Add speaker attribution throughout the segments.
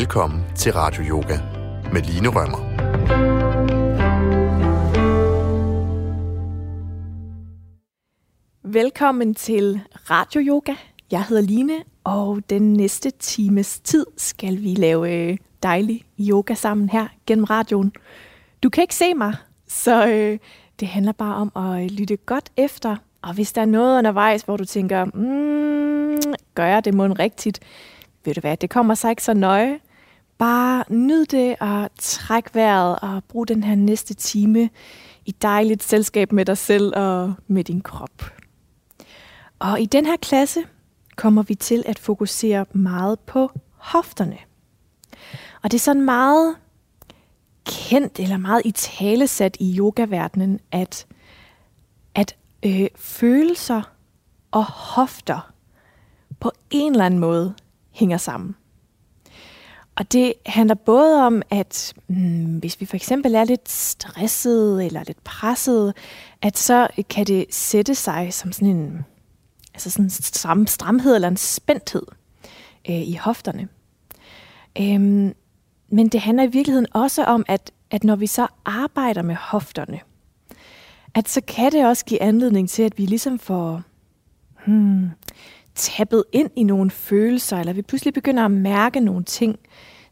Speaker 1: Velkommen til Radio Yoga med Line Rømmer.
Speaker 2: Velkommen til Radio Yoga. Jeg hedder Line, og den næste times tid skal vi lave øh, dejlig yoga sammen her gennem radioen. Du kan ikke se mig, så øh, det handler bare om at øh, lytte godt efter. Og hvis der er noget undervejs, hvor du tænker, mm, gør jeg det mund rigtigt? Ved du hvad, det kommer sig ikke så nøje. Bare nyd det og træk vejret og brug den her næste time i dejligt selskab med dig selv og med din krop. Og i den her klasse kommer vi til at fokusere meget på hofterne. Og det er sådan meget kendt eller meget i talesat i yogaverdenen, at, at øh, følelser og hofter på en eller anden måde hænger sammen. Og det handler både om, at hmm, hvis vi for eksempel er lidt stresset eller lidt presset, at så kan det sætte sig som sådan en altså sådan en stram, stramhed eller en spændthed øh, i hofterne. Øhm, men det handler i virkeligheden også om, at, at når vi så arbejder med hofterne, at så kan det også give anledning til, at vi ligesom får hmm, tappet ind i nogle følelser, eller vi pludselig begynder at mærke nogle ting,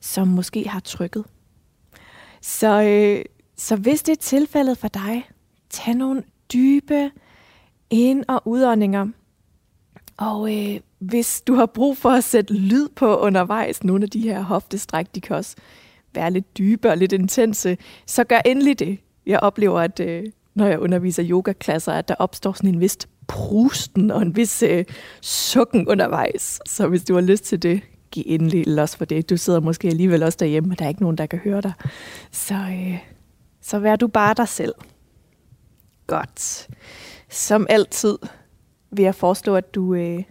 Speaker 2: som måske har trykket. Så, øh, så hvis det er tilfældet for dig, tag nogle dybe ind- og udåndinger. Og øh, hvis du har brug for at sætte lyd på undervejs, nogle af de her hoftestræk, de kan også være lidt dybe og lidt intense, så gør endelig det. Jeg oplever, at øh, når jeg underviser yogaklasser, at der opstår sådan en vis prusten og en vis øh, sukken undervejs. Så hvis du har lyst til det, give endelig los for det. Du sidder måske alligevel også derhjemme, og der er ikke nogen, der kan høre dig. Så, øh, så vær du bare dig selv. Godt. Som altid vil jeg foreslå, at du øh,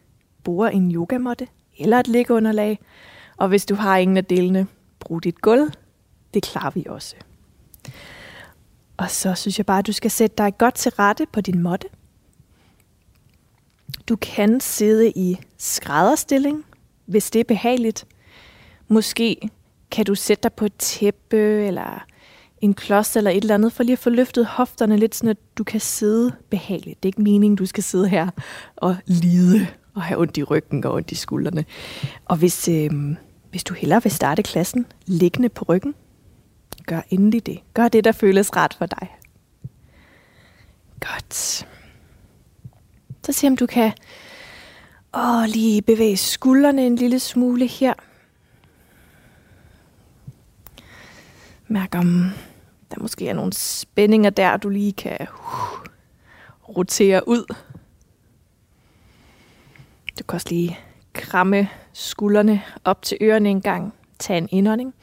Speaker 2: bruger en yogamåtte eller et liggeunderlag. Og hvis du har ingen af delene, brug dit gulv. Det klarer vi også. Og så synes jeg bare, at du skal sætte dig godt til rette på din måtte. Du kan sidde i skrædderstilling, hvis det er behageligt. Måske kan du sætte dig på et tæppe eller en klods eller et eller andet, for lige at få løftet hofterne lidt, så du kan sidde behageligt. Det er ikke meningen, du skal sidde her og lide og have ondt i ryggen og ondt i skuldrene. Og hvis, øh, hvis du hellere vil starte klassen liggende på ryggen, gør endelig det. Gør det, der føles ret for dig. Godt. Så se om du kan åh, lige bevæge skuldrene en lille smule her. Mærk om der måske er nogle spændinger der, du lige kan uh, rotere ud. Du kan også lige kramme skuldrene op til ørerne en gang. Tag en indånding.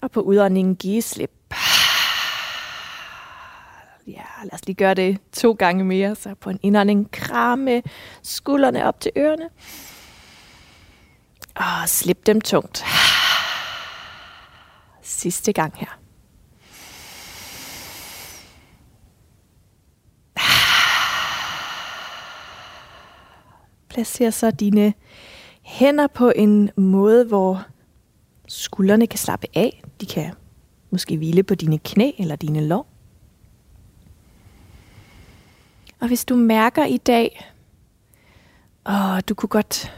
Speaker 2: Og på udåndingen give slip. Ja, lad os lige gøre det to gange mere. Så på en indånding kramme skuldrene op til ørerne. Og slip dem tungt sidste gang her. Placer så dine hænder på en måde, hvor skuldrene kan slappe af. De kan måske hvile på dine knæ eller dine lår. Og hvis du mærker i dag, og du kunne godt,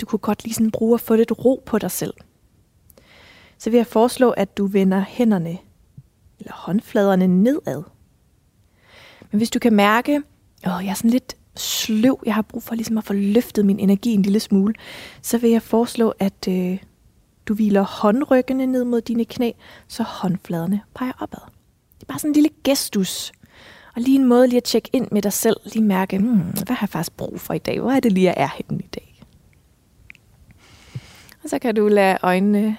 Speaker 2: du kunne godt lige sådan bruge at få lidt ro på dig selv – så vil jeg foreslå, at du vender hænderne eller håndfladerne nedad. Men hvis du kan mærke, at jeg er sådan lidt sløv, jeg har brug for ligesom at få løftet min energi en lille smule, så vil jeg foreslå, at øh, du hviler håndryggene ned mod dine knæ, så håndfladerne peger opad. Det er bare sådan en lille gestus. Og lige en måde lige at tjekke ind med dig selv, lige mærke, hmm, hvad har jeg faktisk brug for i dag? Hvor er det lige, jeg er henne i dag? Og så kan du lade øjnene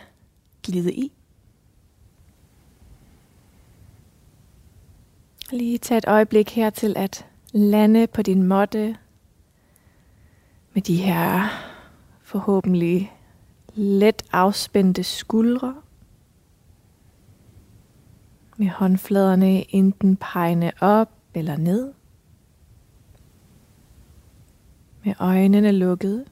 Speaker 2: glide i. Lige tage et øjeblik her til at lande på din måtte med de her forhåbentlig let afspændte skuldre. Med håndfladerne enten pegende op eller ned. Med øjnene lukket.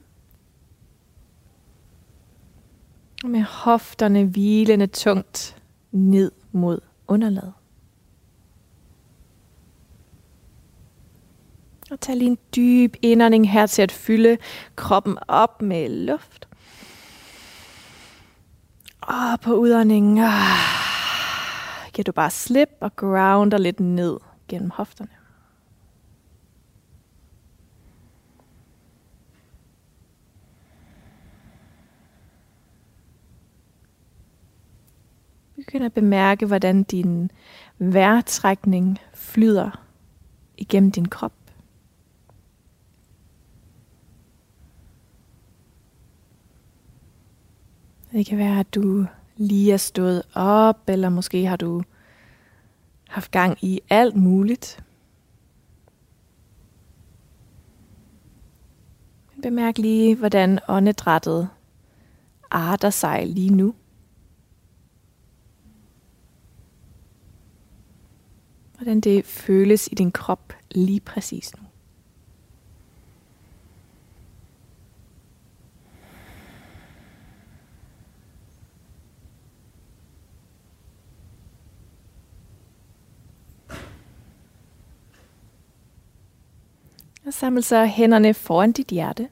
Speaker 2: hofterne hvilende tungt ned mod underlaget. Og tag lige en dyb indånding her til at fylde kroppen op med luft. Og på udåndingen ah, giver du bare slip og grounder lidt ned gennem hofterne. Begynd at bemærke, hvordan din vejrtrækning flyder igennem din krop. Det kan være, at du lige er stået op, eller måske har du haft gang i alt muligt. Bemærk lige, hvordan åndedrættet arter sig lige nu. Hvordan det føles i din krop lige præcis nu. Og samle så hænderne foran dit hjerte.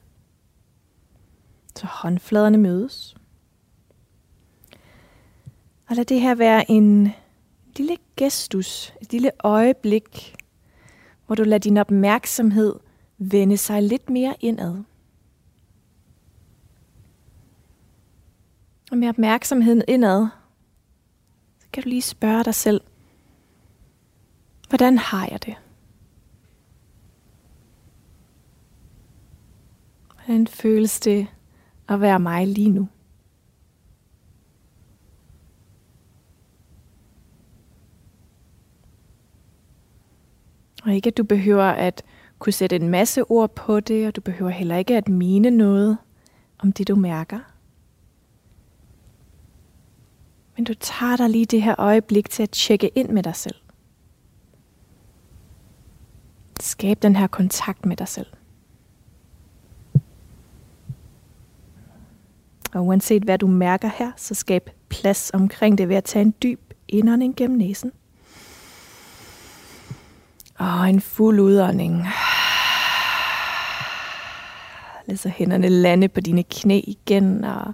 Speaker 2: Så håndfladerne mødes. Og lad det her være en lille gestus, et lille øjeblik, hvor du lader din opmærksomhed vende sig lidt mere indad. Og med opmærksomheden indad, så kan du lige spørge dig selv, hvordan har jeg det? Hvordan føles det at være mig lige nu? Og ikke at du behøver at kunne sætte en masse ord på det, og du behøver heller ikke at mene noget om det, du mærker. Men du tager dig lige det her øjeblik til at tjekke ind med dig selv. Skab den her kontakt med dig selv. Og uanset hvad du mærker her, så skab plads omkring det ved at tage en dyb indånding gennem næsen. Og en fuld udånding. Lad så hænderne lande på dine knæ igen, og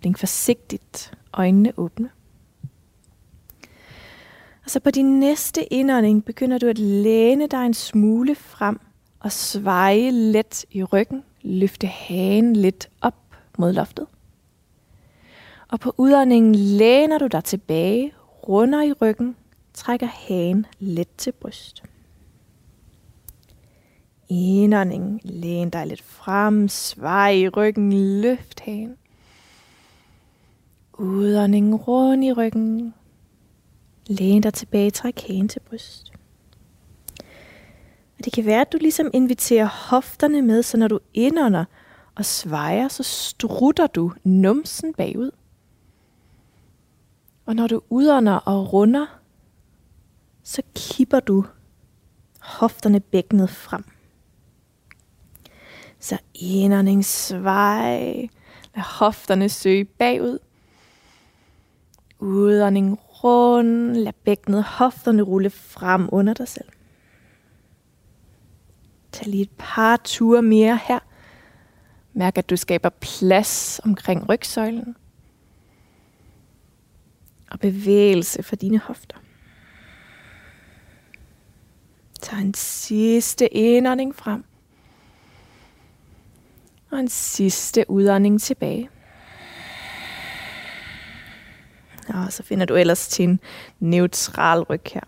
Speaker 2: blink forsigtigt øjnene åbne. Og så på din næste indånding begynder du at læne dig en smule frem og sveje let i ryggen. Løfte hagen lidt op mod loftet. Og på udåndingen læner du dig tilbage, runder i ryggen, trækker hagen let til bryst. Indånding, læn dig lidt frem, svej i ryggen, løft hagen. Udånding, rund i ryggen. Læn dig tilbage, træk hagen til bryst. Og det kan være, at du ligesom inviterer hofterne med, så når du indånder og svejer, så strutter du numsen bagud. Og når du udånder og runder, så kipper du hofterne bækkenet frem. Så indånding, svej. Lad hofterne søge bagud. Udånding, rund. Lad bækkenet hofterne rulle frem under dig selv. Tag lige et par ture mere her. Mærk, at du skaber plads omkring rygsøjlen og bevægelse for dine hofter. Tag en sidste indånding frem. Og en sidste udånding tilbage. Og så finder du ellers til en neutral ryg her.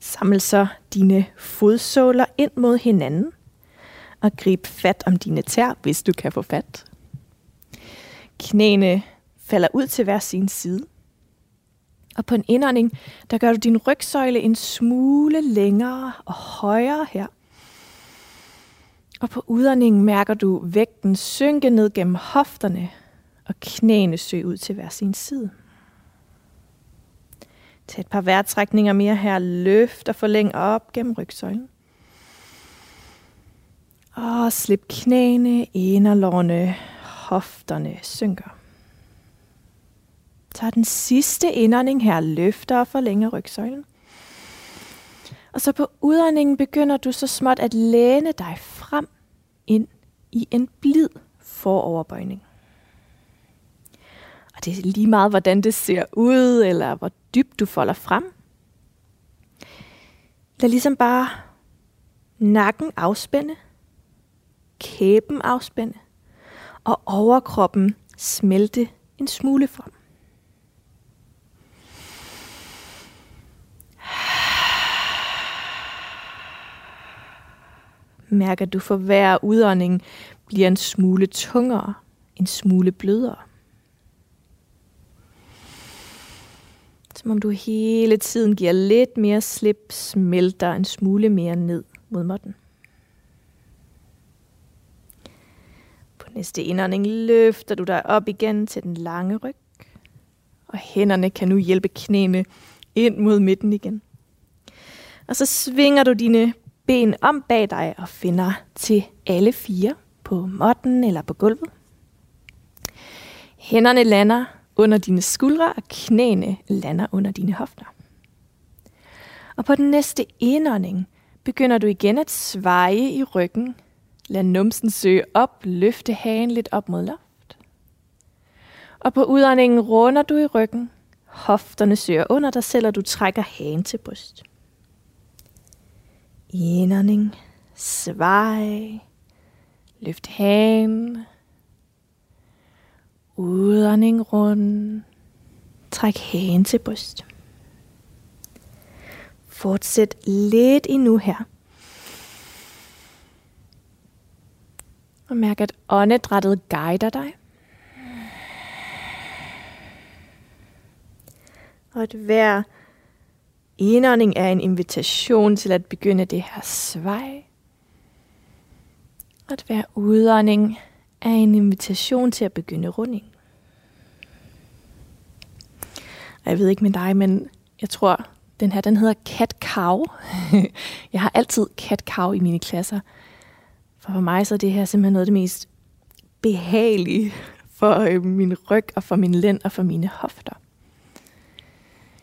Speaker 2: Saml så dine fodsåler ind mod hinanden. Og grib fat om dine tær, hvis du kan få fat. Knæene falder ud til hver sin side. Og på en indånding, der gør du din rygsøjle en smule længere og højere her. Og på udåndingen mærker du vægten synke ned gennem hofterne, og knæene søge ud til hver sin side. Tag et par vejrtrækninger mere her. Løft og forlæng op gennem rygsøjlen. Og slip knæene, inderlårene hofterne synker. Tager den sidste indånding her, løfter og forlænger rygsøjlen. Og så på udåndingen begynder du så småt at læne dig frem ind i en blid foroverbøjning. Og det er lige meget, hvordan det ser ud, eller hvor dybt du folder frem. Lad ligesom bare nakken afspænde, kæben afspænde, og overkroppen smelte en smule frem. Mærk, at du for hver udånding bliver en smule tungere, en smule blødere. Som om du hele tiden giver lidt mere slip, smelter en smule mere ned mod måtten. På næste indånding løfter du dig op igen til den lange ryg. Og hænderne kan nu hjælpe knæene ind mod midten igen. Og så svinger du dine ben om bag dig og finder til alle fire på måtten eller på gulvet. Hænderne lander under dine skuldre, og knæene lander under dine hofter. Og på den næste indånding begynder du igen at sveje i ryggen. Lad numsen søge op, løfte hagen lidt op mod loft. Og på udåndingen runder du i ryggen. Hofterne søger under dig selv, og du trækker hagen til bryst. Indånding, svej, løft hagen, Udånding rund. Træk hagen til bryst. Fortsæt lidt endnu her. Og mærk, at åndedrættet guider dig. Og at hver indånding er en invitation til at begynde det her svej. Og at hver udånding er en invitation til at begynde runding. Og jeg ved ikke med dig, men jeg tror, den her, den hedder cat cow. jeg har altid cat cow i mine klasser. For for mig så er det her simpelthen noget af det mest behagelige for øh, min ryg og for min lænd og for mine hofter.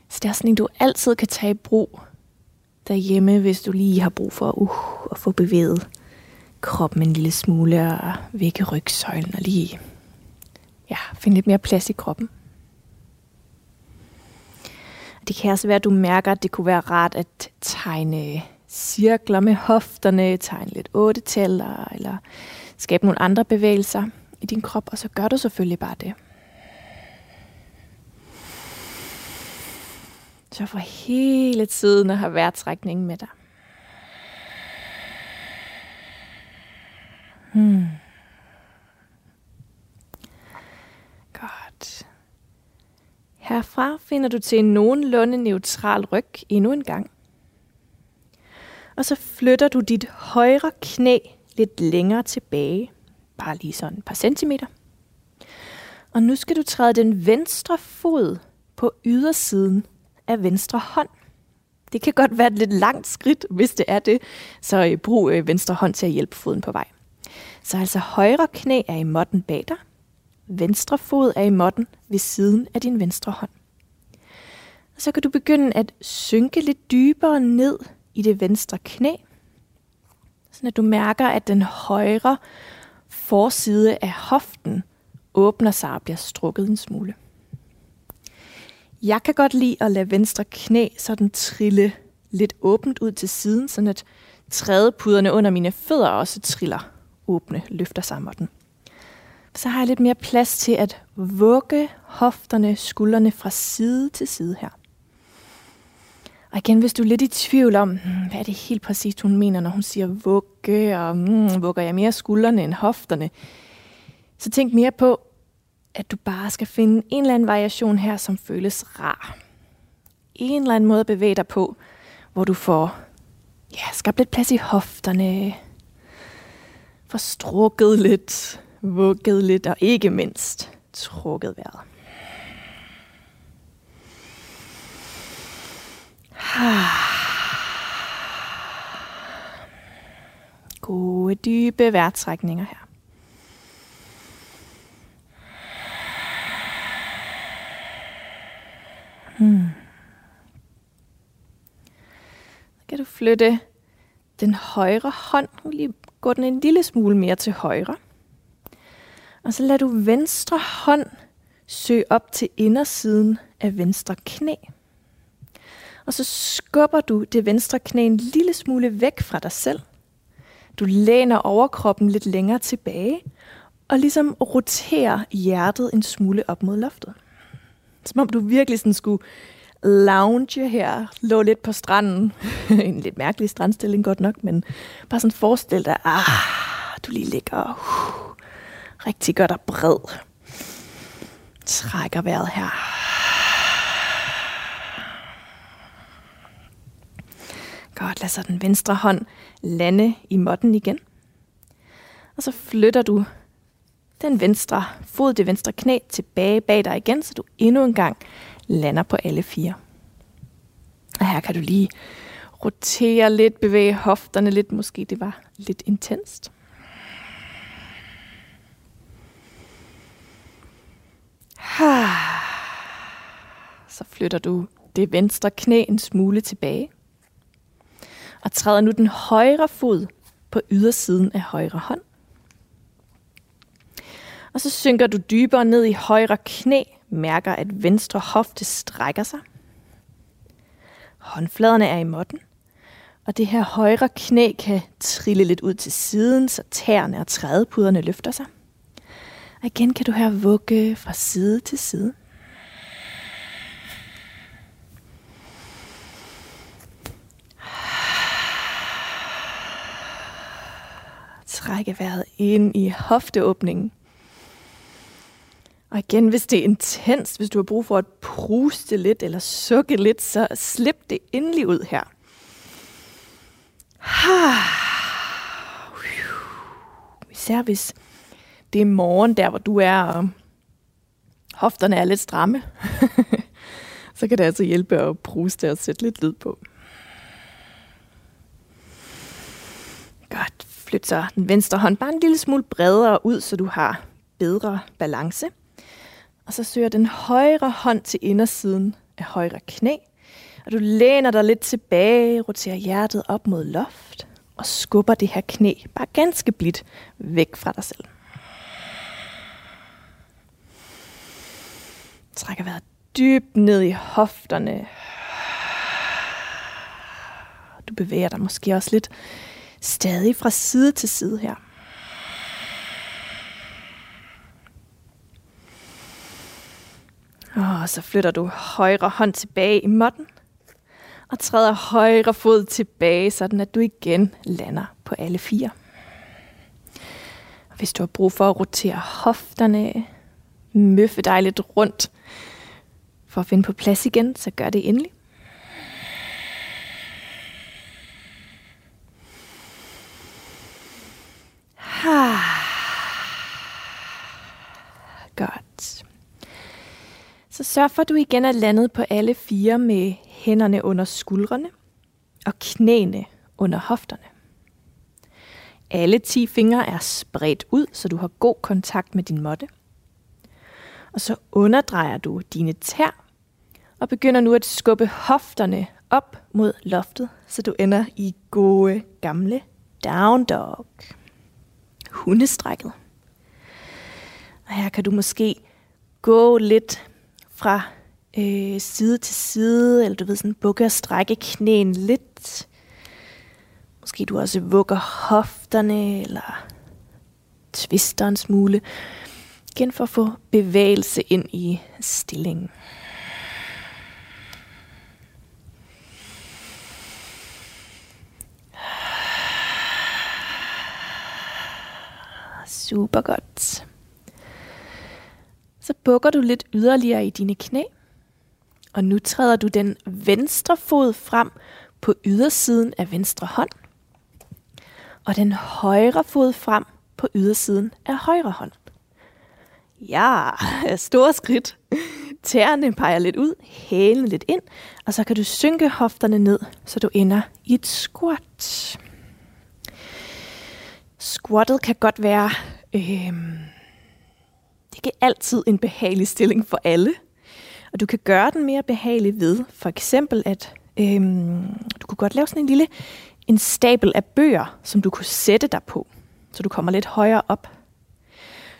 Speaker 2: Så det er sådan en, du altid kan tage i brug derhjemme, hvis du lige har brug for uh, at få bevæget kroppen en lille smule og vække rygsøjlen og lige ja, finde lidt mere plads i kroppen. Det kan også være, at du mærker, at det kunne være rart at tegne cirkler med hofterne, tegne lidt otte eller skabe nogle andre bevægelser i din krop, og så gør du selvfølgelig bare det. Så for hele tiden at have vejrtrækningen med dig. Hmm. Godt. Herfra finder du til en nogenlunde neutral ryg endnu en gang. Og så flytter du dit højre knæ lidt længere tilbage. Bare lige sådan et par centimeter. Og nu skal du træde den venstre fod på ydersiden af venstre hånd. Det kan godt være et lidt langt skridt, hvis det er det, så øh, brug øh, venstre hånd til at hjælpe foden på vej. Så altså højre knæ er i måtten bag dig, venstre fod er i måtten ved siden af din venstre hånd. Og så kan du begynde at synke lidt dybere ned i det venstre knæ, så at du mærker, at den højre forside af hoften åbner sig og bliver strukket en smule. Jeg kan godt lide at lade venstre knæ sådan trille lidt åbent ud til siden, sådan at trædepuderne under mine fødder også triller åbne, løfter sig den. Så har jeg lidt mere plads til at vugge hofterne, skuldrene fra side til side her. Og igen, hvis du er lidt i tvivl om, hmm, hvad er det helt præcist, hun mener, når hun siger vugge, og mm, vugger jeg mere skuldrene end hofterne, så tænk mere på, at du bare skal finde en eller anden variation her, som føles rar. En eller anden måde at bevæge dig på, hvor du får ja, skabt lidt plads i hofterne, får strukket lidt, vugget lidt og ikke mindst trukket vejret. Gode dybe vejrtrækninger her. Hmm. Så kan du flytte den højre hånd, lige gå den en lille smule mere til højre. Og så lader du venstre hånd søge op til indersiden af venstre knæ. Og så skubber du det venstre knæ en lille smule væk fra dig selv. Du læner overkroppen lidt længere tilbage, og ligesom roterer hjertet en smule op mod loftet. Som om du virkelig sådan skulle lounge her, lå lidt på stranden. en lidt mærkelig strandstilling godt nok, men bare sådan forestil dig, ah, du lige ligger uh, rigtig godt og bred. Trækker vejret her. Godt, lad så den venstre hånd lande i måtten igen. Og så flytter du den venstre fod, det venstre knæ tilbage bag dig igen, så du endnu en gang lander på alle fire. Og her kan du lige rotere lidt, bevæge hofterne lidt. Måske det var lidt intenst. Så flytter du det venstre knæ en smule tilbage. Og træder nu den højre fod på ydersiden af højre hånd. Og så synker du dybere ned i højre knæ, mærker at venstre hofte strækker sig. Håndfladerne er i måtten, og det her højre knæ kan trille lidt ud til siden, så tæerne og trædepuderne løfter sig. Og igen kan du her vugge fra side til side. Trække vejret ind i hofteåbningen. Og igen, hvis det er intens, hvis du har brug for at pruste lidt eller sukke lidt, så slip det endelig ud her. Især hvis det er morgen der, hvor du er, og hofterne er lidt stramme, så kan det altså hjælpe at pruste og sætte lidt lyd på. Godt. Flyt så den venstre hånd bare en lille smule bredere ud, så du har bedre balance. Og så søger den højre hånd til indersiden af højre knæ. Og du læner dig lidt tilbage, roterer hjertet op mod loft og skubber det her knæ bare ganske blidt væk fra dig selv. Trækker vejret dybt ned i hofterne. Du bevæger dig måske også lidt stadig fra side til side her. Og så flytter du højre hånd tilbage i måtten. Og træder højre fod tilbage, sådan at du igen lander på alle fire. Hvis du har brug for at rotere hofterne, møffe dig lidt rundt for at finde på plads igen, så gør det endelig. Ah. Så sørg for, at du igen er landet på alle fire med hænderne under skuldrene og knæene under hofterne. Alle 10 fingre er spredt ud, så du har god kontakt med din måtte. Og så underdrejer du dine tær og begynder nu at skubbe hofterne op mod loftet, så du ender i gode gamle down dog. Hundestrækket. Og her kan du måske gå lidt fra øh, side til side, eller du ved, sådan bukke og strække knæen lidt. Måske du også vugger hofterne, eller tvister en smule. Igen for at få bevægelse ind i stillingen. Super godt. Så bukker du lidt yderligere i dine knæ. Og nu træder du den venstre fod frem på ydersiden af venstre hånd. Og den højre fod frem på ydersiden af højre hånd. Ja, store skridt. Tæerne peger lidt ud, hælen lidt ind, og så kan du synke hofterne ned, så du ender i et squat. Squattet kan godt være øh, ikke altid en behagelig stilling for alle. Og du kan gøre den mere behagelig ved, for eksempel at øhm, du kunne godt lave sådan en lille en stabel af bøger, som du kunne sætte dig på, så du kommer lidt højere op.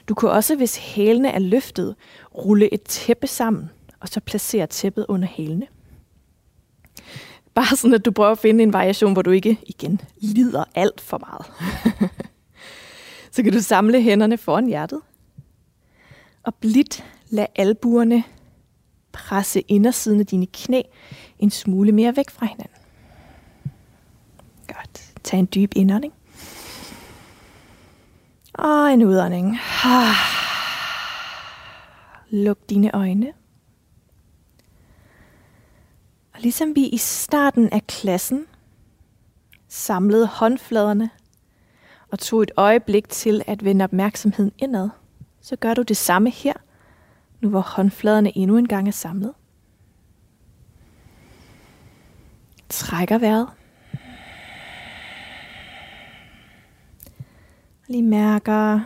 Speaker 2: Du kunne også, hvis hælene er løftet, rulle et tæppe sammen, og så placere tæppet under hælene. Bare sådan, at du prøver at finde en variation, hvor du ikke igen lider alt for meget. så kan du samle hænderne foran hjertet, og blidt lad albuerne presse indersiden af dine knæ en smule mere væk fra hinanden. Godt. Tag en dyb indånding. Og en udånding. Luk dine øjne. Og ligesom vi i starten af klassen samlede håndfladerne og tog et øjeblik til at vende opmærksomheden indad, så gør du det samme her, nu hvor håndfladerne endnu en gang er samlet. Trækker vejret. Lige mærker,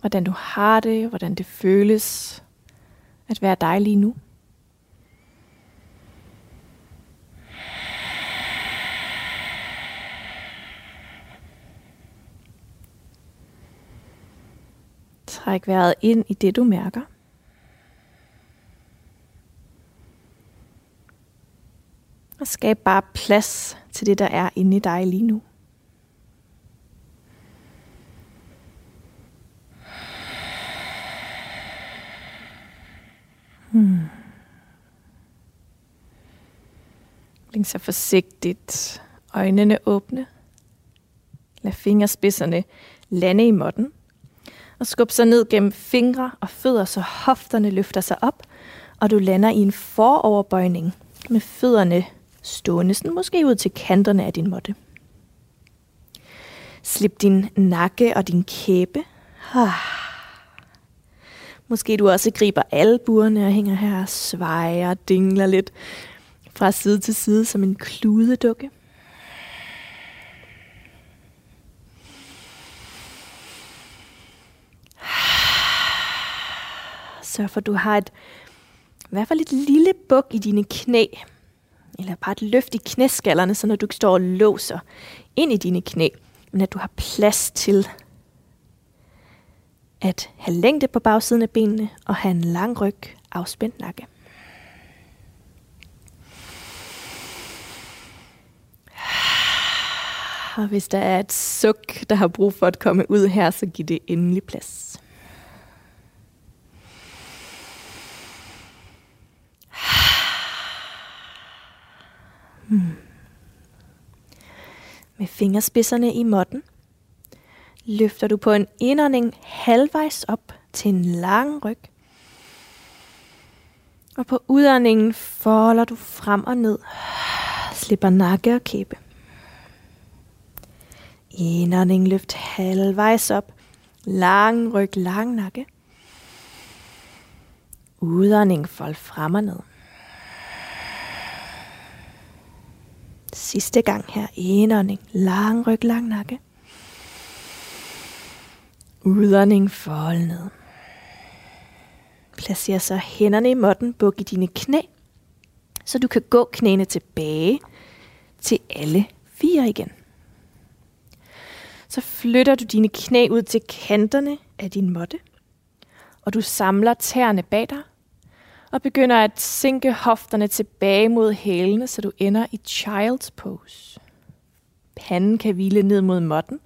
Speaker 2: hvordan du har det, hvordan det føles at være dig lige nu. Træk vejret ind i det, du mærker. Og skab bare plads til det, der er inde i dig lige nu. Hmm. Læg så forsigtigt øjnene åbne. Lad fingerspidserne lande i måtten. Og skub sig ned gennem fingre og fødder, så hofterne løfter sig op, og du lander i en foroverbøjning med fødderne stående sådan måske ud til kanterne af din måtte. Slip din nakke og din kæbe. Ah. Måske du også griber albuerne og hænger her og svejer og dingler lidt fra side til side som en kludedukke. Sørg for, at du har et, i hvert fald et lille buk i dine knæ. Eller bare et løft i knæskallerne, så når du står og låser ind i dine knæ, men at du har plads til at have længde på bagsiden af benene og have en lang ryg, afspændt nakke. Og hvis der er et suk, der har brug for at komme ud her, så giv det endelig plads. Hmm. Med fingerspidserne i måtten løfter du på en indånding halvvejs op til en lang ryg. Og på udåndingen folder du frem og ned. Slipper nakke og kæbe. Indånding løft halvvejs op. Lang ryg, lang nakke. Udånding fold frem og ned. Sidste gang her. Indånding, lang ryg, lang nakke. Udånding, fold ned. Placer så hænderne i måtten, buk i dine knæ, så du kan gå knæene tilbage til alle fire igen. Så flytter du dine knæ ud til kanterne af din måtte, og du samler tæerne bag dig, og begynder at sænke hofterne tilbage mod hælene, så du ender i child's pose. Panden kan hvile ned mod måtten,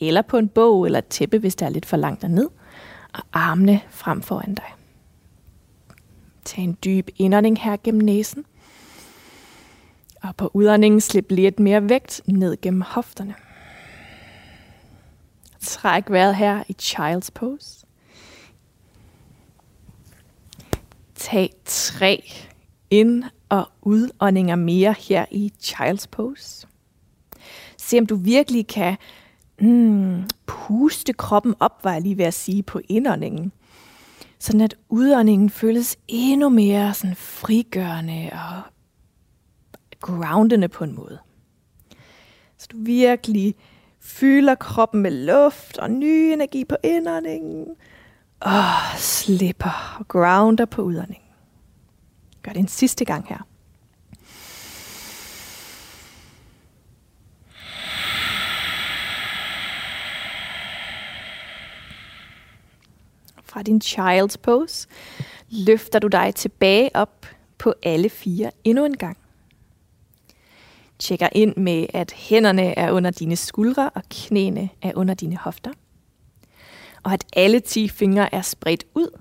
Speaker 2: eller på en bog eller et tæppe, hvis det er lidt for langt derned, og armene frem foran dig. Tag en dyb indånding her gennem næsen, og på udåndingen slip lidt mere vægt ned gennem hofterne. Træk vejret her i child's pose. Tag tre ind- og udåndinger mere her i child's pose. Se om du virkelig kan mm, puste kroppen op, var jeg lige ved at sige, på indåndingen. Sådan at udåndingen føles endnu mere sådan frigørende og groundende på en måde. Så du virkelig fylder kroppen med luft og ny energi på indåndingen. Og slipper og grounder på udåndingen. Gør det en sidste gang her. Fra din child's pose løfter du dig tilbage op på alle fire endnu en gang. Tjekker ind med, at hænderne er under dine skuldre og knæene er under dine hofter. Og at alle ti fingre er spredt ud,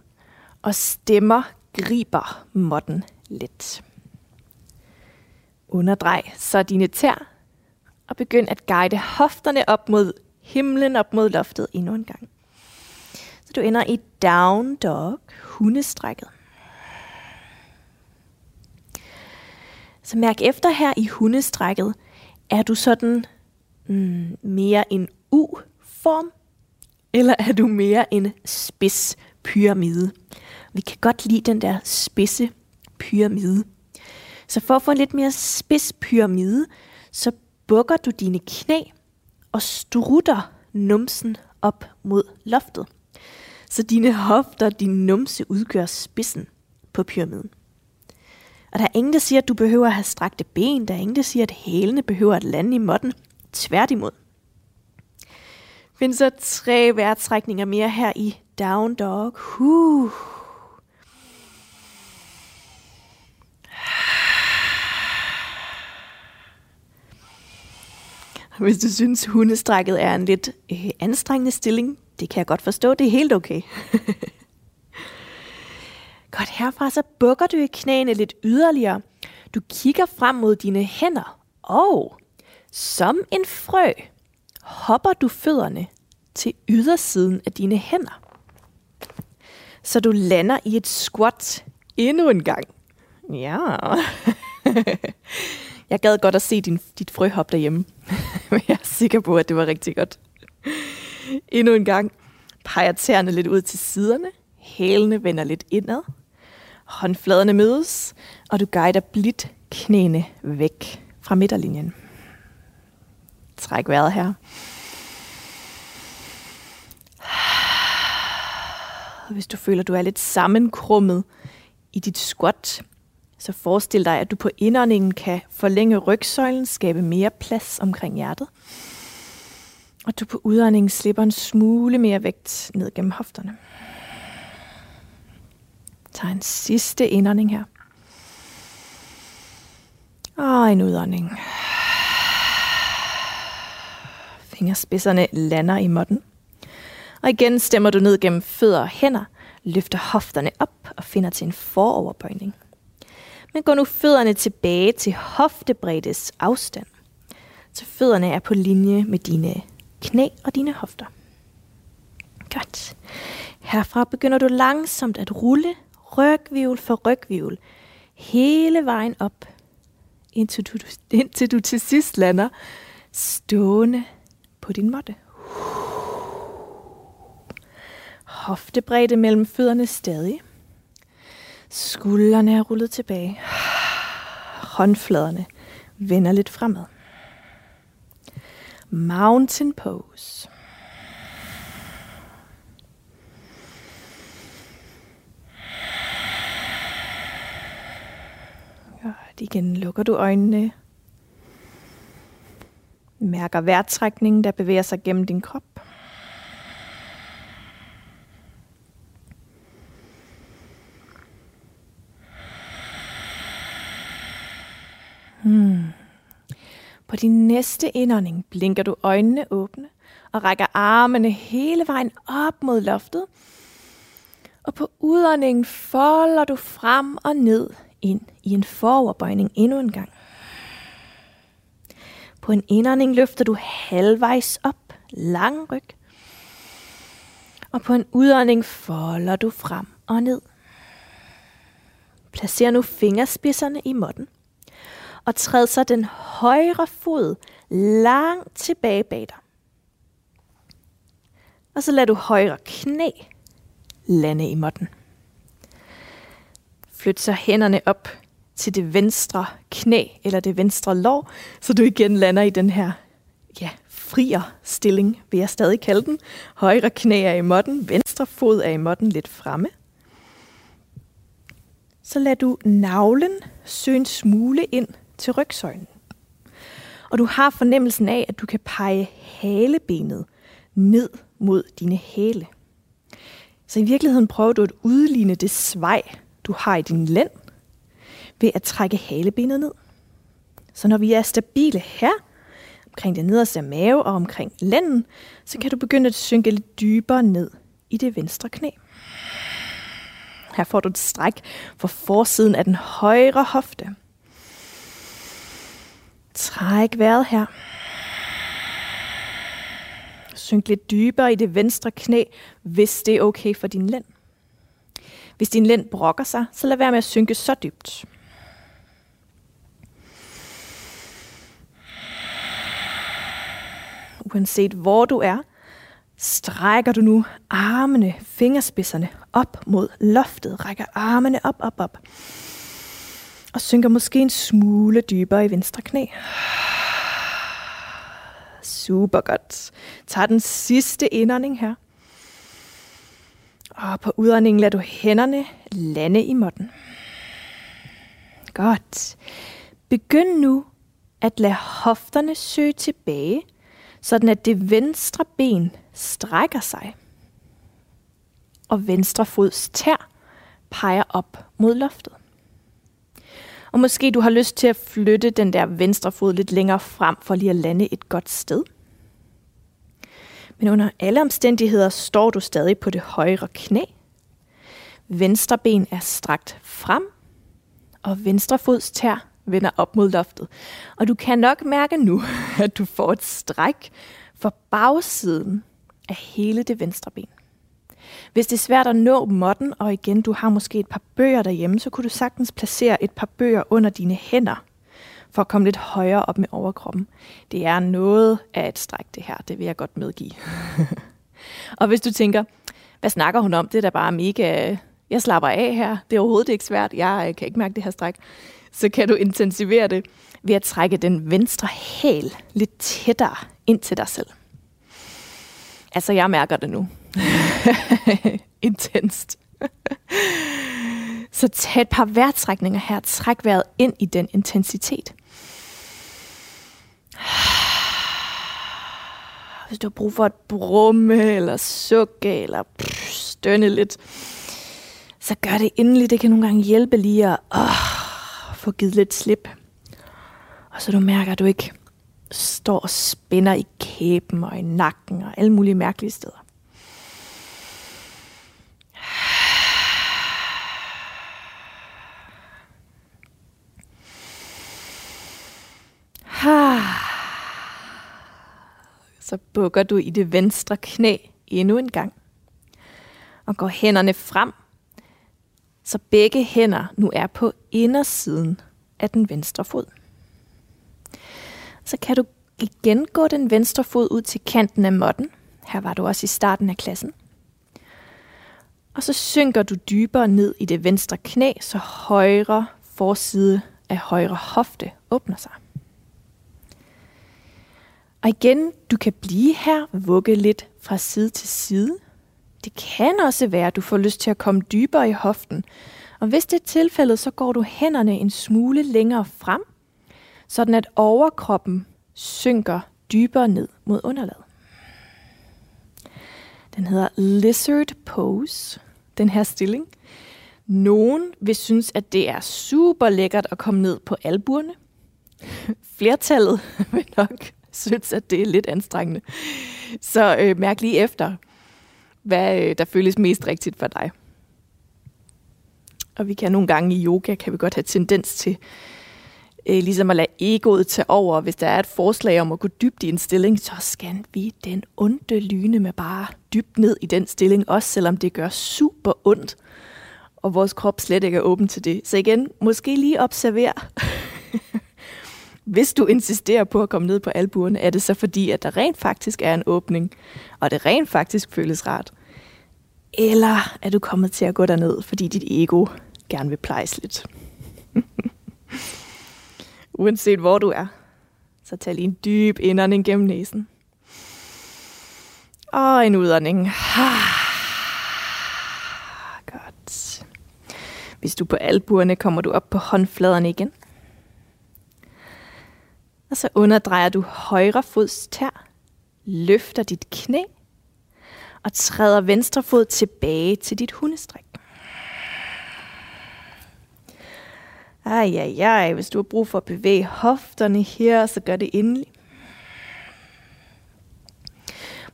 Speaker 2: og stemmer griber modden lidt. Underdrej så dine tær, og begynd at guide hofterne op mod himlen, op mod loftet endnu en gang. Så du ender i down dog, hundestrækket. Så mærk efter her i hundestrækket, er du sådan mm, mere en U-form, eller er du mere en spids pyramide? Vi kan godt lide den der spidse pyramide. Så for at få en lidt mere spids pyramide, så bukker du dine knæ og strutter numsen op mod loftet. Så dine hofter, din numse udgør spidsen på pyramiden. Og der er ingen, der siger, at du behøver at have strakte ben. Der er ingen, der siger, at hælene behøver at lande i måtten. Tværtimod. Find så tre vejrtrækninger mere her i down dog. Huh. Hvis du synes, hundestrækket er en lidt øh, anstrengende stilling, det kan jeg godt forstå, det er helt okay. godt, herfra så bukker du i knæene lidt yderligere. Du kigger frem mod dine hænder, og som en frø hopper du fødderne til ydersiden af dine hænder. Så du lander i et squat endnu en gang. Ja. Jeg gad godt at se din, dit frøhop derhjemme. Men jeg er sikker på, at det var rigtig godt. Endnu en gang peger tæerne lidt ud til siderne. Hælene vender lidt indad. Håndfladerne mødes, og du guider blidt knæene væk fra midterlinjen. Træk vejret her. Hvis du føler, du er lidt sammenkrummet i dit squat, så forestil dig, at du på indåndingen kan forlænge rygsøjlen, skabe mere plads omkring hjertet. Og du på udåndingen slipper en smule mere vægt ned gennem hofterne. Tag en sidste indånding her. Og en udånding. Fingerspidserne lander i måtten. Og igen stemmer du ned gennem fødder og hænder, løfter hofterne op og finder til en foroverbøjning men gå nu fødderne tilbage til hoftebreddes afstand. Så fødderne er på linje med dine knæ og dine hofter. Godt. Herfra begynder du langsomt at rulle rygvivl for rygvivl hele vejen op, indtil du, indtil du til sidst lander stående på din måtte. Hoftebredde mellem fødderne stadig. Skuldrene er rullet tilbage. Håndfladerne vender lidt fremad. Mountain pose. Godt, igen lukker du øjnene. Mærker vejrtrækningen, der bevæger sig gennem din krop. Hmm. På din næste indånding blinker du øjnene åbne og rækker armene hele vejen op mod loftet. Og på udåndingen folder du frem og ned ind i en foroverbøjning endnu en gang. På en indånding løfter du halvvejs op, lang ryg. Og på en udånding folder du frem og ned. Placer nu fingerspidserne i måtten og træd så den højre fod langt tilbage bag dig. Og så lader du højre knæ lande i måtten. Flyt så hænderne op til det venstre knæ eller det venstre lår, så du igen lander i den her ja, frier stilling, vil jeg stadig kalde den. Højre knæ er i måtten, venstre fod er i måtten lidt fremme. så lad du navlen søge en smule ind til rygsøjlen. Og du har fornemmelsen af, at du kan pege halebenet ned mod dine hæle. Så i virkeligheden prøver du at udligne det svej, du har i din lænd, ved at trække halebenet ned. Så når vi er stabile her, omkring det nederste mave og omkring lænden, så kan du begynde at synke lidt dybere ned i det venstre knæ. Her får du et stræk for forsiden af den højre hofte. Træk vejret her. Synk lidt dybere i det venstre knæ, hvis det er okay for din lænd. Hvis din lænd brokker sig, så lad være med at synke så dybt. Uanset hvor du er, strækker du nu armene, fingerspidserne op mod loftet. Rækker armene op, op, op. Og synker måske en smule dybere i venstre knæ. Super godt. Tag den sidste indånding her. Og på udåndingen lader du hænderne lande i måtten. Godt. Begynd nu at lade hofterne søge tilbage, sådan at det venstre ben strækker sig, og venstre fods tær peger op mod loftet. Og måske du har lyst til at flytte den der venstre fod lidt længere frem for lige at lande et godt sted. Men under alle omstændigheder står du stadig på det højre knæ. Venstre ben er strakt frem, og venstre fods tær vender op mod loftet. Og du kan nok mærke nu, at du får et stræk for bagsiden af hele det venstre ben. Hvis det er svært at nå modden, og igen du har måske et par bøger derhjemme, så kunne du sagtens placere et par bøger under dine hænder, for at komme lidt højere op med overkroppen. Det er noget af et stræk det her, det vil jeg godt medgive. og hvis du tænker, hvad snakker hun om? Det er da bare mega... Jeg slapper af her. Det er overhovedet ikke svært. Jeg øh, kan ikke mærke det her stræk. Så kan du intensivere det ved at trække den venstre hæl lidt tættere ind til dig selv. Altså, jeg mærker det nu. Intenst. Så tag et par vejrtrækninger her. Træk vejret ind i den intensitet. Hvis du har brug for at brumme, eller sukke, eller stønne lidt, så gør det endelig. Det kan nogle gange hjælpe lige at åh, få givet lidt slip. Og så du mærker, at du ikke står og spænder i kæben og i nakken og alle mulige mærkelige steder. Så bukker du i det venstre knæ endnu en gang. Og går hænderne frem, så begge hænder nu er på indersiden af den venstre fod. Så kan du igen gå den venstre fod ud til kanten af måtten. Her var du også i starten af klassen. Og så synker du dybere ned i det venstre knæ, så højre forside af højre hofte åbner sig. Og igen, du kan blive her, vugge lidt fra side til side. Det kan også være, at du får lyst til at komme dybere i hoften. Og hvis det er tilfældet, så går du hænderne en smule længere frem, sådan at overkroppen synker dybere ned mod underlaget. Den hedder Lizard Pose, den her stilling. Nogen vil synes, at det er super lækkert at komme ned på albuerne. Flertallet vil nok synes, at det er lidt anstrengende. Så øh, mærk lige efter, hvad øh, der føles mest rigtigt for dig. Og vi kan nogle gange i yoga, kan vi godt have tendens til øh, ligesom at lade egoet tage over. Hvis der er et forslag om at gå dybt i en stilling, så skal vi den onde lyne med bare dybt ned i den stilling, også selvom det gør super ondt, og vores krop slet ikke er åben til det. Så igen, måske lige observer, hvis du insisterer på at komme ned på albuerne, er det så fordi, at der rent faktisk er en åbning, og det rent faktisk føles rart? Eller er du kommet til at gå derned, fordi dit ego gerne vil plejes lidt? Uanset hvor du er, så tag lige en dyb indånding gennem næsen. Og en udånding. Godt. Hvis du er på albuerne, kommer du op på håndfladerne igen. Og så underdrejer du højre fods tær, løfter dit knæ og træder venstre fod tilbage til dit hundestræk. Ej, ej, ej, hvis du har brug for at bevæge hofterne her, så gør det endelig.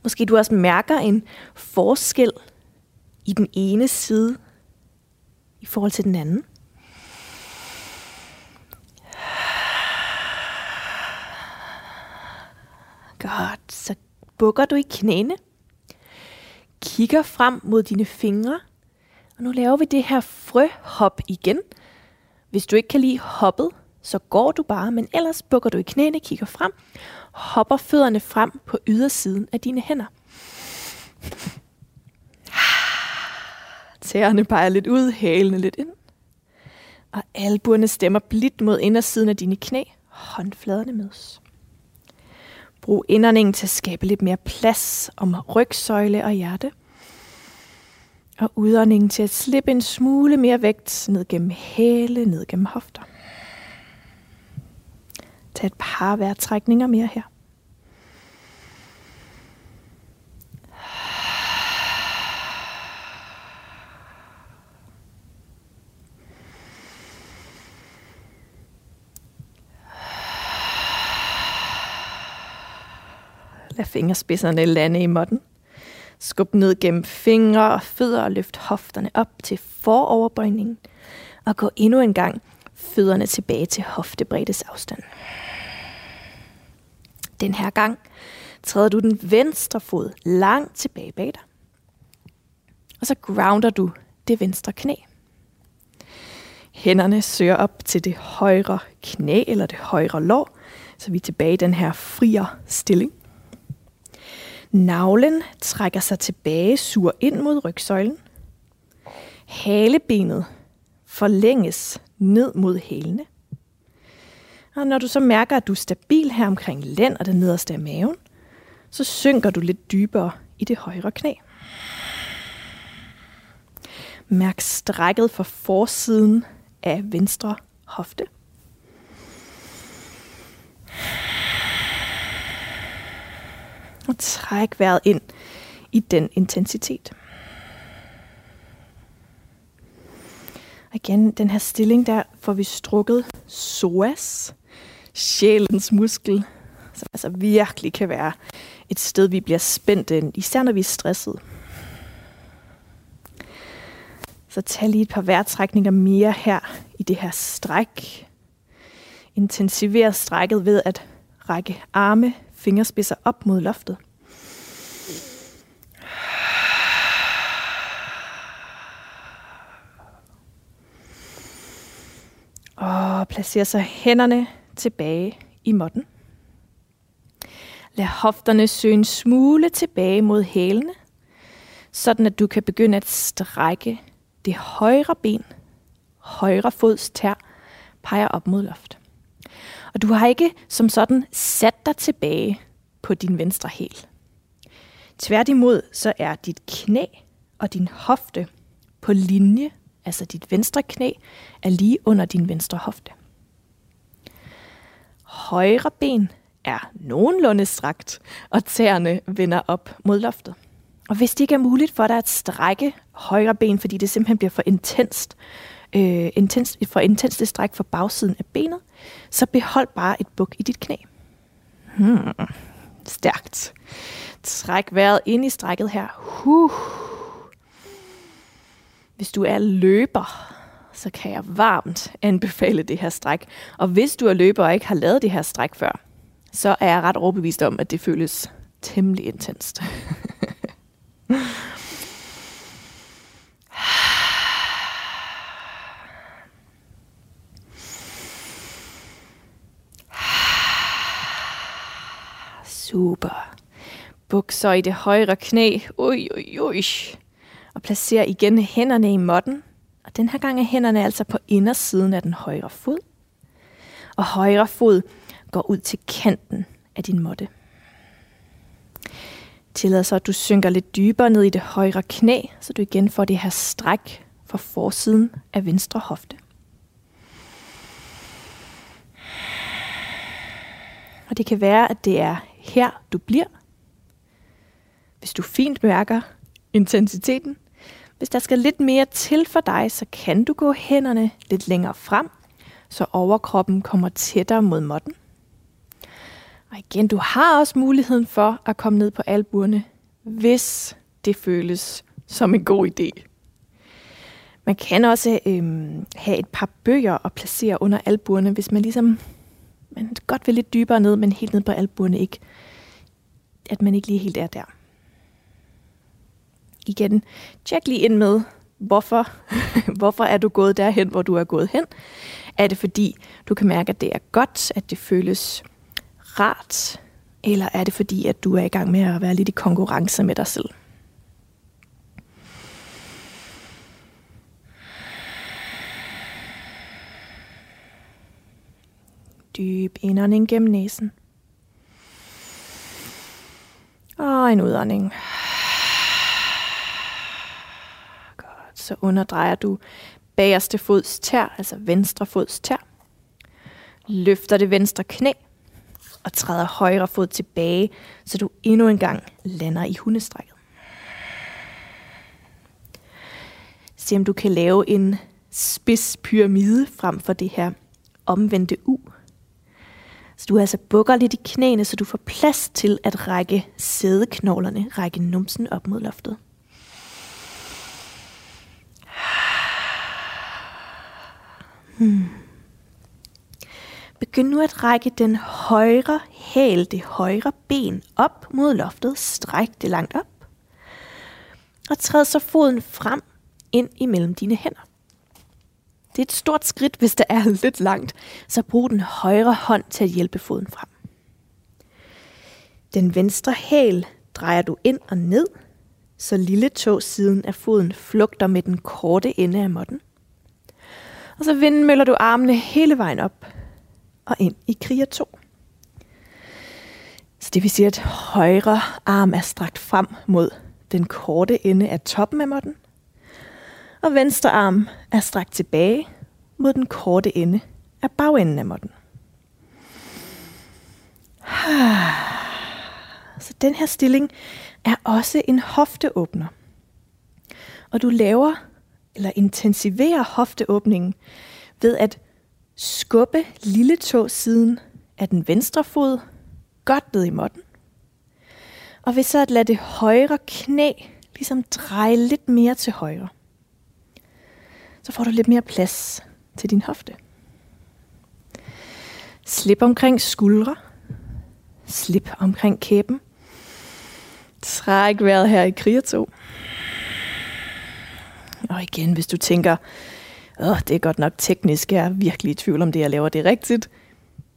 Speaker 2: Måske du også mærker en forskel i den ene side i forhold til den anden. Godt, så bukker du i knæene. Kigger frem mod dine fingre. Og nu laver vi det her frøhop igen. Hvis du ikke kan lide hoppet, så går du bare, men ellers bukker du i knæene, kigger frem, hopper fødderne frem på ydersiden af dine hænder. Tæerne peger lidt ud, hælene lidt ind. Og albuerne stemmer blidt mod indersiden af dine knæ. Håndfladerne mødes. Brug indåndingen til at skabe lidt mere plads om rygsøjle og hjerte. Og udåndingen til at slippe en smule mere vægt ned gennem hæle, ned gennem hofter. Tag et par vejrtrækninger mere her. Lad fingerspidserne lande i måtten. Skub ned gennem fingre og fødder og løft hofterne op til foroverbøjningen. Og gå endnu en gang fødderne tilbage til hoftebreddes afstand. Den her gang træder du den venstre fod langt tilbage bag dig. Og så grounder du det venstre knæ. Hænderne søger op til det højre knæ eller det højre lår, så vi er tilbage i den her frier stilling. Navlen trækker sig tilbage, sur ind mod rygsøjlen. Halebenet forlænges ned mod hælene. Og når du så mærker, at du er stabil her omkring lænd og den nederste af maven, så synker du lidt dybere i det højre knæ. Mærk strækket for forsiden af venstre hofte. Og træk vejret ind i den intensitet. Og igen, den her stilling, der får vi strukket psoas, sjælens muskel, som altså virkelig kan være et sted, vi bliver spændt ind, især når vi er stresset. Så tag lige et par vejrtrækninger mere her i det her stræk. Intensiver strækket ved at række arme, fingerspidser op mod loftet. Og placer så hænderne tilbage i måtten. Lad hofterne søge en smule tilbage mod hælene, sådan at du kan begynde at strække det højre ben, højre fods tær, peger op mod loft. Og du har ikke som sådan sat dig tilbage på din venstre hæl. Tværtimod så er dit knæ og din hofte på linje, altså dit venstre knæ er lige under din venstre hofte. Højre ben er nogenlunde strakt, og tæerne vender op mod loftet. Og hvis det ikke er muligt for dig at strække højre ben, fordi det simpelthen bliver for intenst, øh, intens, for intenst stræk for bagsiden af benet, så behold bare et buk i dit knæ. Hmm. Stærkt. Træk vejret ind i strækket her. Huh. Hvis du er løber, så kan jeg varmt anbefale det her stræk. Og hvis du er løber og ikke har lavet det her stræk før, så er jeg ret overbevist om, at det føles temmelig intenst. Super. Buk så i det højre knæ. Ui, ui, ui. Og placer igen hænderne i måtten. Og den her gang er hænderne altså på indersiden af den højre fod. Og højre fod går ud til kanten af din måtte. Tillad så, at du synker lidt dybere ned i det højre knæ, så du igen får det her stræk for forsiden af venstre hofte. Og det kan være, at det er her, du bliver. Hvis du fint mærker intensiteten. Hvis der skal lidt mere til for dig, så kan du gå hænderne lidt længere frem, så overkroppen kommer tættere mod måtten. Og igen, du har også muligheden for at komme ned på albuerne, hvis det føles som en god idé. Man kan også øhm, have et par bøger at placere under albuerne, hvis man ligesom man godt vil lidt dybere ned, men helt ned på albuerne ikke. At man ikke lige helt er der. Igen, tjek lige ind med, hvorfor, hvorfor er du gået derhen, hvor du er gået hen. Er det fordi, du kan mærke, at det er godt, at det føles rart, eller er det fordi, at du er i gang med at være lidt i konkurrence med dig selv? Dyb indånding gennem næsen. Og en udånding. Godt, så underdrejer du bagerste fods tær, altså venstre fods tær. Løfter det venstre knæ og træder højre fod tilbage, så du endnu en gang lander i hundestrækket. Se om du kan lave en spids pyramide frem for det her omvendte U. Så du altså bukker lidt i knæene, så du får plads til at række sædeknoglerne, række numsen op mod loftet. Hmm. Begynd nu at række den højre hæl, det højre ben op mod loftet. Stræk det langt op. Og træd så foden frem ind imellem dine hænder. Det er et stort skridt, hvis det er lidt langt, så brug den højre hånd til at hjælpe foden frem. Den venstre hæl drejer du ind og ned, så lille siden af foden flugter med den korte ende af måtten. Og så vindmøller du armene hele vejen op og ind i kriger 2. Så det vil sige, at højre arm er strakt frem mod den korte ende af toppen af måtten, og venstre arm er strakt tilbage mod den korte ende af bagenden af måtten. Så den her stilling er også en hofteåbner. Og du laver eller intensiverer hofteåbningen ved at skubbe lille tå siden af den venstre fod godt ned i måtten. Og ved så at lade det højre knæ ligesom dreje lidt mere til højre. Så får du lidt mere plads til din hofte. Slip omkring skuldre. Slip omkring kæben. Træk vejret her i krigertog. Og igen, hvis du tænker, Åh, det er godt nok teknisk, jeg er virkelig i tvivl om det, jeg laver det rigtigt.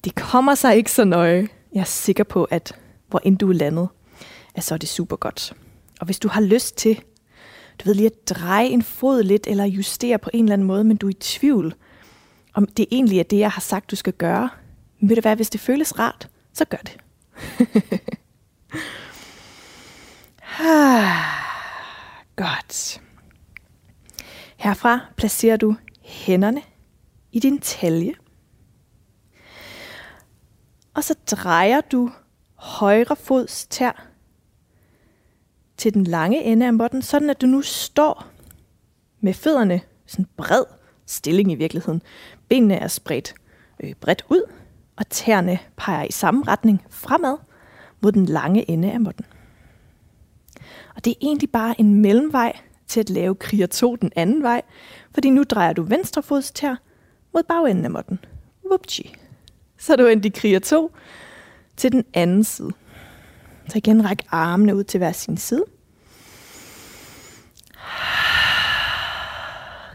Speaker 2: Det kommer sig ikke så nøje. Jeg er sikker på, at hvor end du er landet, at så er det super godt. Og hvis du har lyst til, du ved lige at dreje en fod lidt, eller justere på en eller anden måde, men du er i tvivl, om det egentlig er det, jeg har sagt, du skal gøre, men ved du hvad, hvis det føles rart, så gør det. Godt. Herfra placerer du hænderne i din talje. Og så drejer du højre fods tær til den lange ende af måtten, sådan at du nu står med fødderne sådan bred stilling i virkeligheden. Benene er spredt øh, bredt ud, og tæerne peger i samme retning fremad mod den lange ende af måtten. Og det er egentlig bare en mellemvej til at lave kriger 2 den anden vej, fordi nu drejer du venstre fods tær mod bagenden af måtten. Whoopchi. Så er du endt i kriger 2 til den anden side. Så igen ræk armene ud til hver sin side.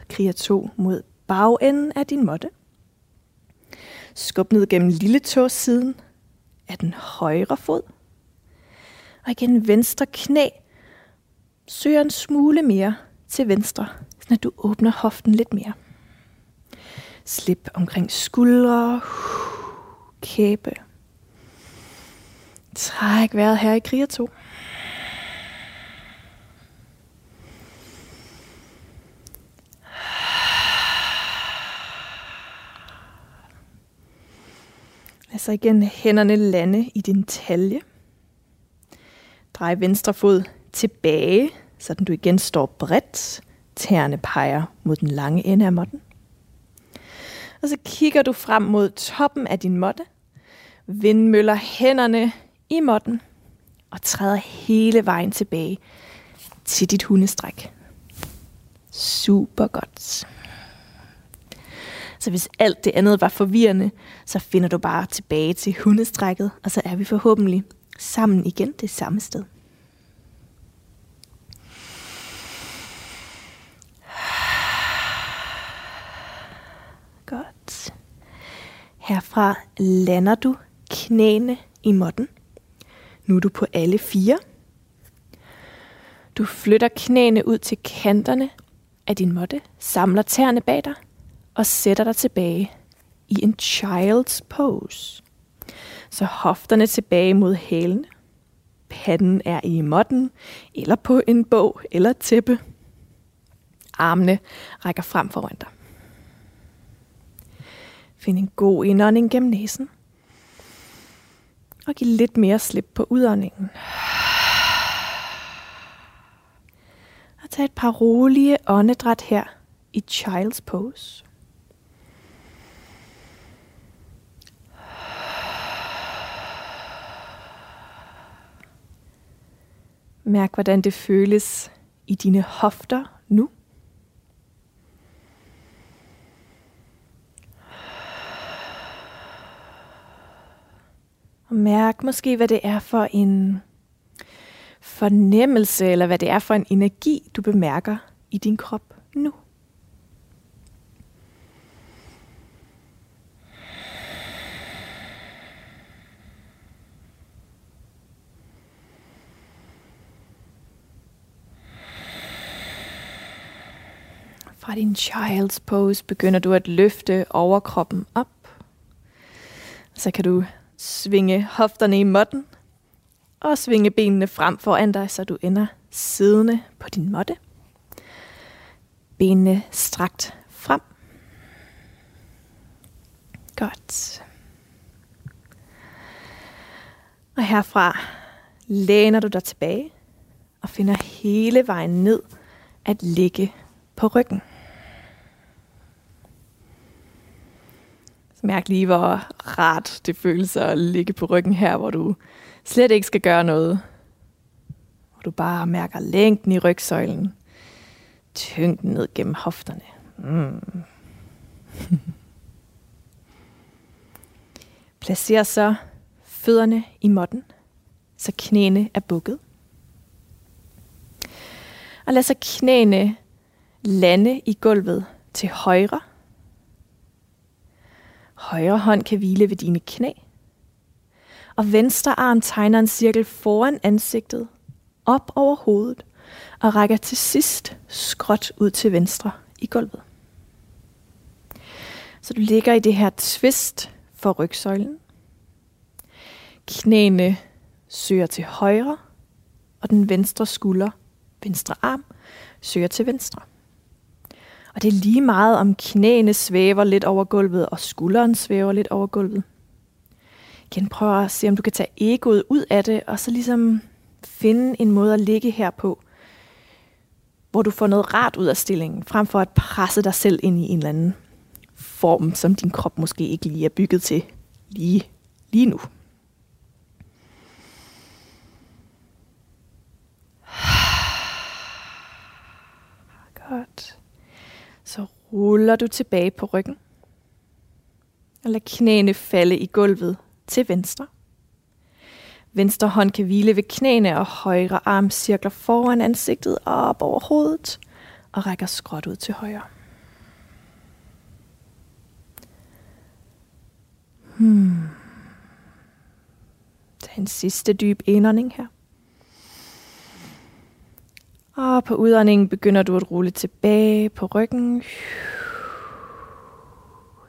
Speaker 2: Kriger to mod bagenden af din måtte. Skub ned gennem lille siden af den højre fod. Og igen venstre knæ søger en smule mere til venstre, så du åbner hoften lidt mere. Slip omkring skuldre, kæbe. Træk vejret her i kriger 2. Lad så igen hænderne lande i din talje. Drej venstre fod tilbage, så du igen står bredt. Tæerne peger mod den lange ende af måtten. Og så kigger du frem mod toppen af din måtte. Vindmøller hænderne i måtten og træder hele vejen tilbage til dit hundestræk. Super godt. Så hvis alt det andet var forvirrende, så finder du bare tilbage til hundestrækket, og så er vi forhåbentlig sammen igen det samme sted. Godt. Herfra lander du knæene i måtten. Nu er du på alle fire. Du flytter knæene ud til kanterne af din måtte, samler tæerne bag dig og sætter dig tilbage i en child's pose. Så hofterne tilbage mod hælene. Panden er i måtten, eller på en bog eller tæppe. Armene rækker frem foran dig. Find en god indånding gennem næsen. Og give lidt mere slip på udåndingen. Og tag et par rolige åndedræt her i Child's Pose. Mærk, hvordan det føles i dine hofter nu. Og mærk måske, hvad det er for en fornemmelse, eller hvad det er for en energi, du bemærker i din krop nu. Fra din child's pose begynder du at løfte overkroppen op. Så kan du svinge hofterne i måtten og svinge benene frem foran dig, så du ender siddende på din måtte. Benene strakt frem. Godt. Og herfra læner du dig tilbage og finder hele vejen ned at ligge på ryggen. Mærk lige, hvor rart det føles at ligge på ryggen her, hvor du slet ikke skal gøre noget. Hvor du bare mærker længden i rygsøjlen. Tyngden ned gennem hofterne. Mm. Placer så fødderne i måtten, så knæene er bukket. Og lad så knæene lande i gulvet til højre Højre hånd kan hvile ved dine knæ. Og venstre arm tegner en cirkel foran ansigtet, op over hovedet, og rækker til sidst skråt ud til venstre i gulvet. Så du ligger i det her twist for rygsøjlen. Knæene søger til højre, og den venstre skulder, venstre arm, søger til venstre. Og det er lige meget, om knæene svæver lidt over gulvet, og skulderen svæver lidt over gulvet. Igen prøv at se, om du kan tage egoet ud af det, og så ligesom finde en måde at ligge her på, hvor du får noget rart ud af stillingen, frem for at presse dig selv ind i en eller anden form, som din krop måske ikke lige er bygget til lige, lige nu. Ah, godt. Ruller du tilbage på ryggen. Og lad knæene falde i gulvet til venstre. Venstre hånd kan hvile ved knæene, og højre arm cirkler foran ansigtet op over hovedet og rækker skråt ud til højre. Hmm. Tag en sidste dyb indånding her. Og på udåndingen begynder du at rulle tilbage på ryggen.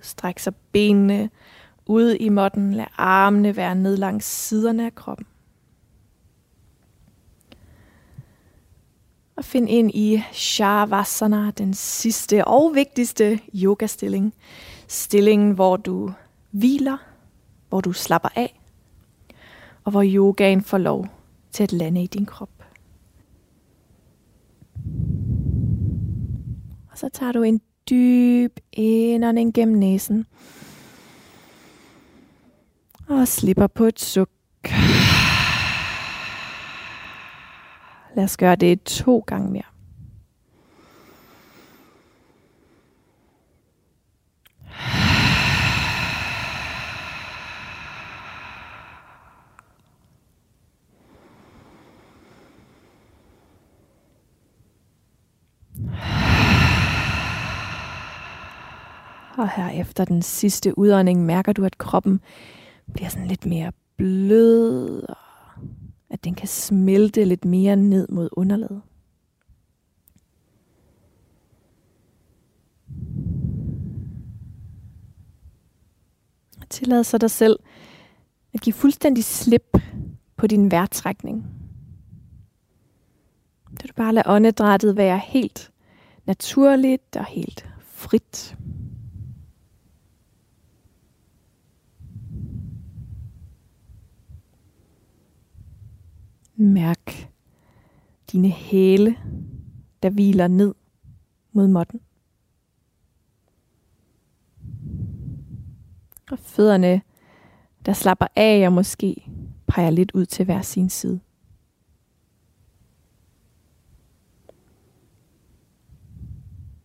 Speaker 2: Stræk så benene ud i måtten. Lad armene være ned langs siderne af kroppen. Og find ind i Shavasana, den sidste og vigtigste yogastilling. Stillingen, hvor du hviler hvor du slapper af, og hvor yogaen får lov til at lande i din krop. Og så tager du en dyb indånding gennem næsen. Og slipper på et suk. Lad os gøre det to gange mere. Og her efter den sidste udånding mærker du, at kroppen bliver sådan lidt mere blød, og at den kan smelte lidt mere ned mod underlaget. Tillad så dig selv at give fuldstændig slip på din vejrtrækning. Så du bare lader åndedrættet være helt naturligt og helt frit. Mærk dine hæle, der hviler ned mod måtten. Og fødderne, der slapper af og måske peger lidt ud til hver sin side.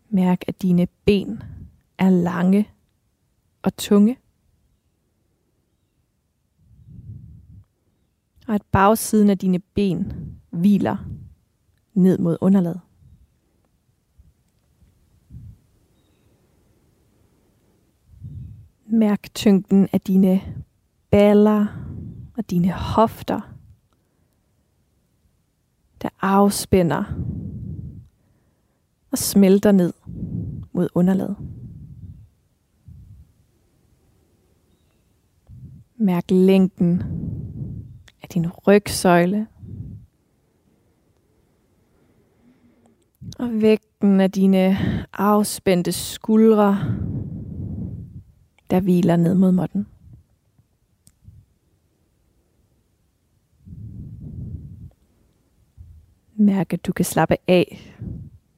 Speaker 2: Mærk, at dine ben er lange og tunge. Og at bagsiden af dine ben hviler ned mod underlaget. Mærk tyngden af dine baller og dine hofter, der afspænder og smelter ned mod underlaget. Mærk længden din rygsøjle. Og vægten af dine afspændte skuldre, der hviler ned mod måtten. Mærk, at du kan slappe af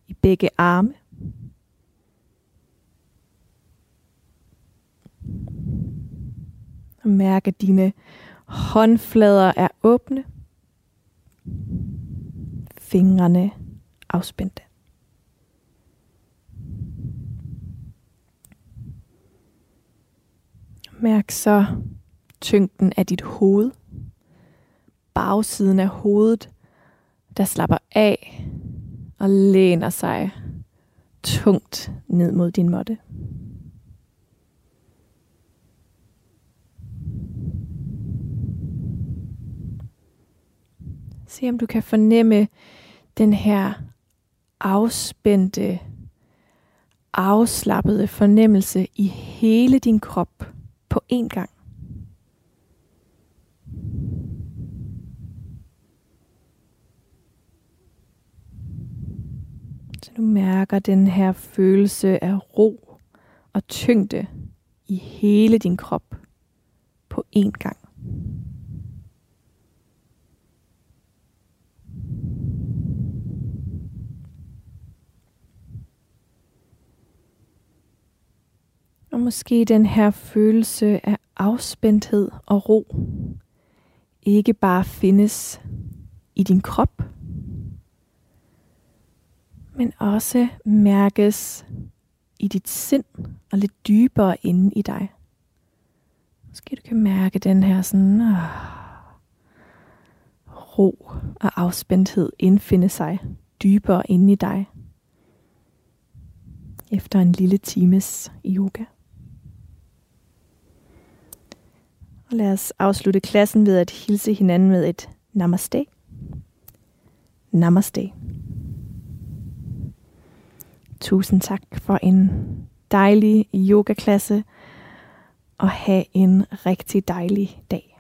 Speaker 2: i begge arme. Og mærk, at dine Håndflader er åbne. Fingrene afspændte. Mærk så tyngden af dit hoved. Bagsiden af hovedet, der slapper af og læner sig tungt ned mod din måtte. Se om du kan fornemme den her afspændte, afslappede fornemmelse i hele din krop på én gang. Så du mærker den her følelse af ro og tyngde i hele din krop på én gang. Og måske den her følelse af afspændthed og ro ikke bare findes i din krop, men også mærkes i dit sind og lidt dybere inde i dig. Måske du kan mærke den her sådan øh, ro og afspændthed indfinde sig dybere inde i dig efter en lille times yoga. Og lad os afslutte klassen ved at hilse hinanden med et namaste. Namaste. Tusind tak for en dejlig yogaklasse, og have en rigtig dejlig dag.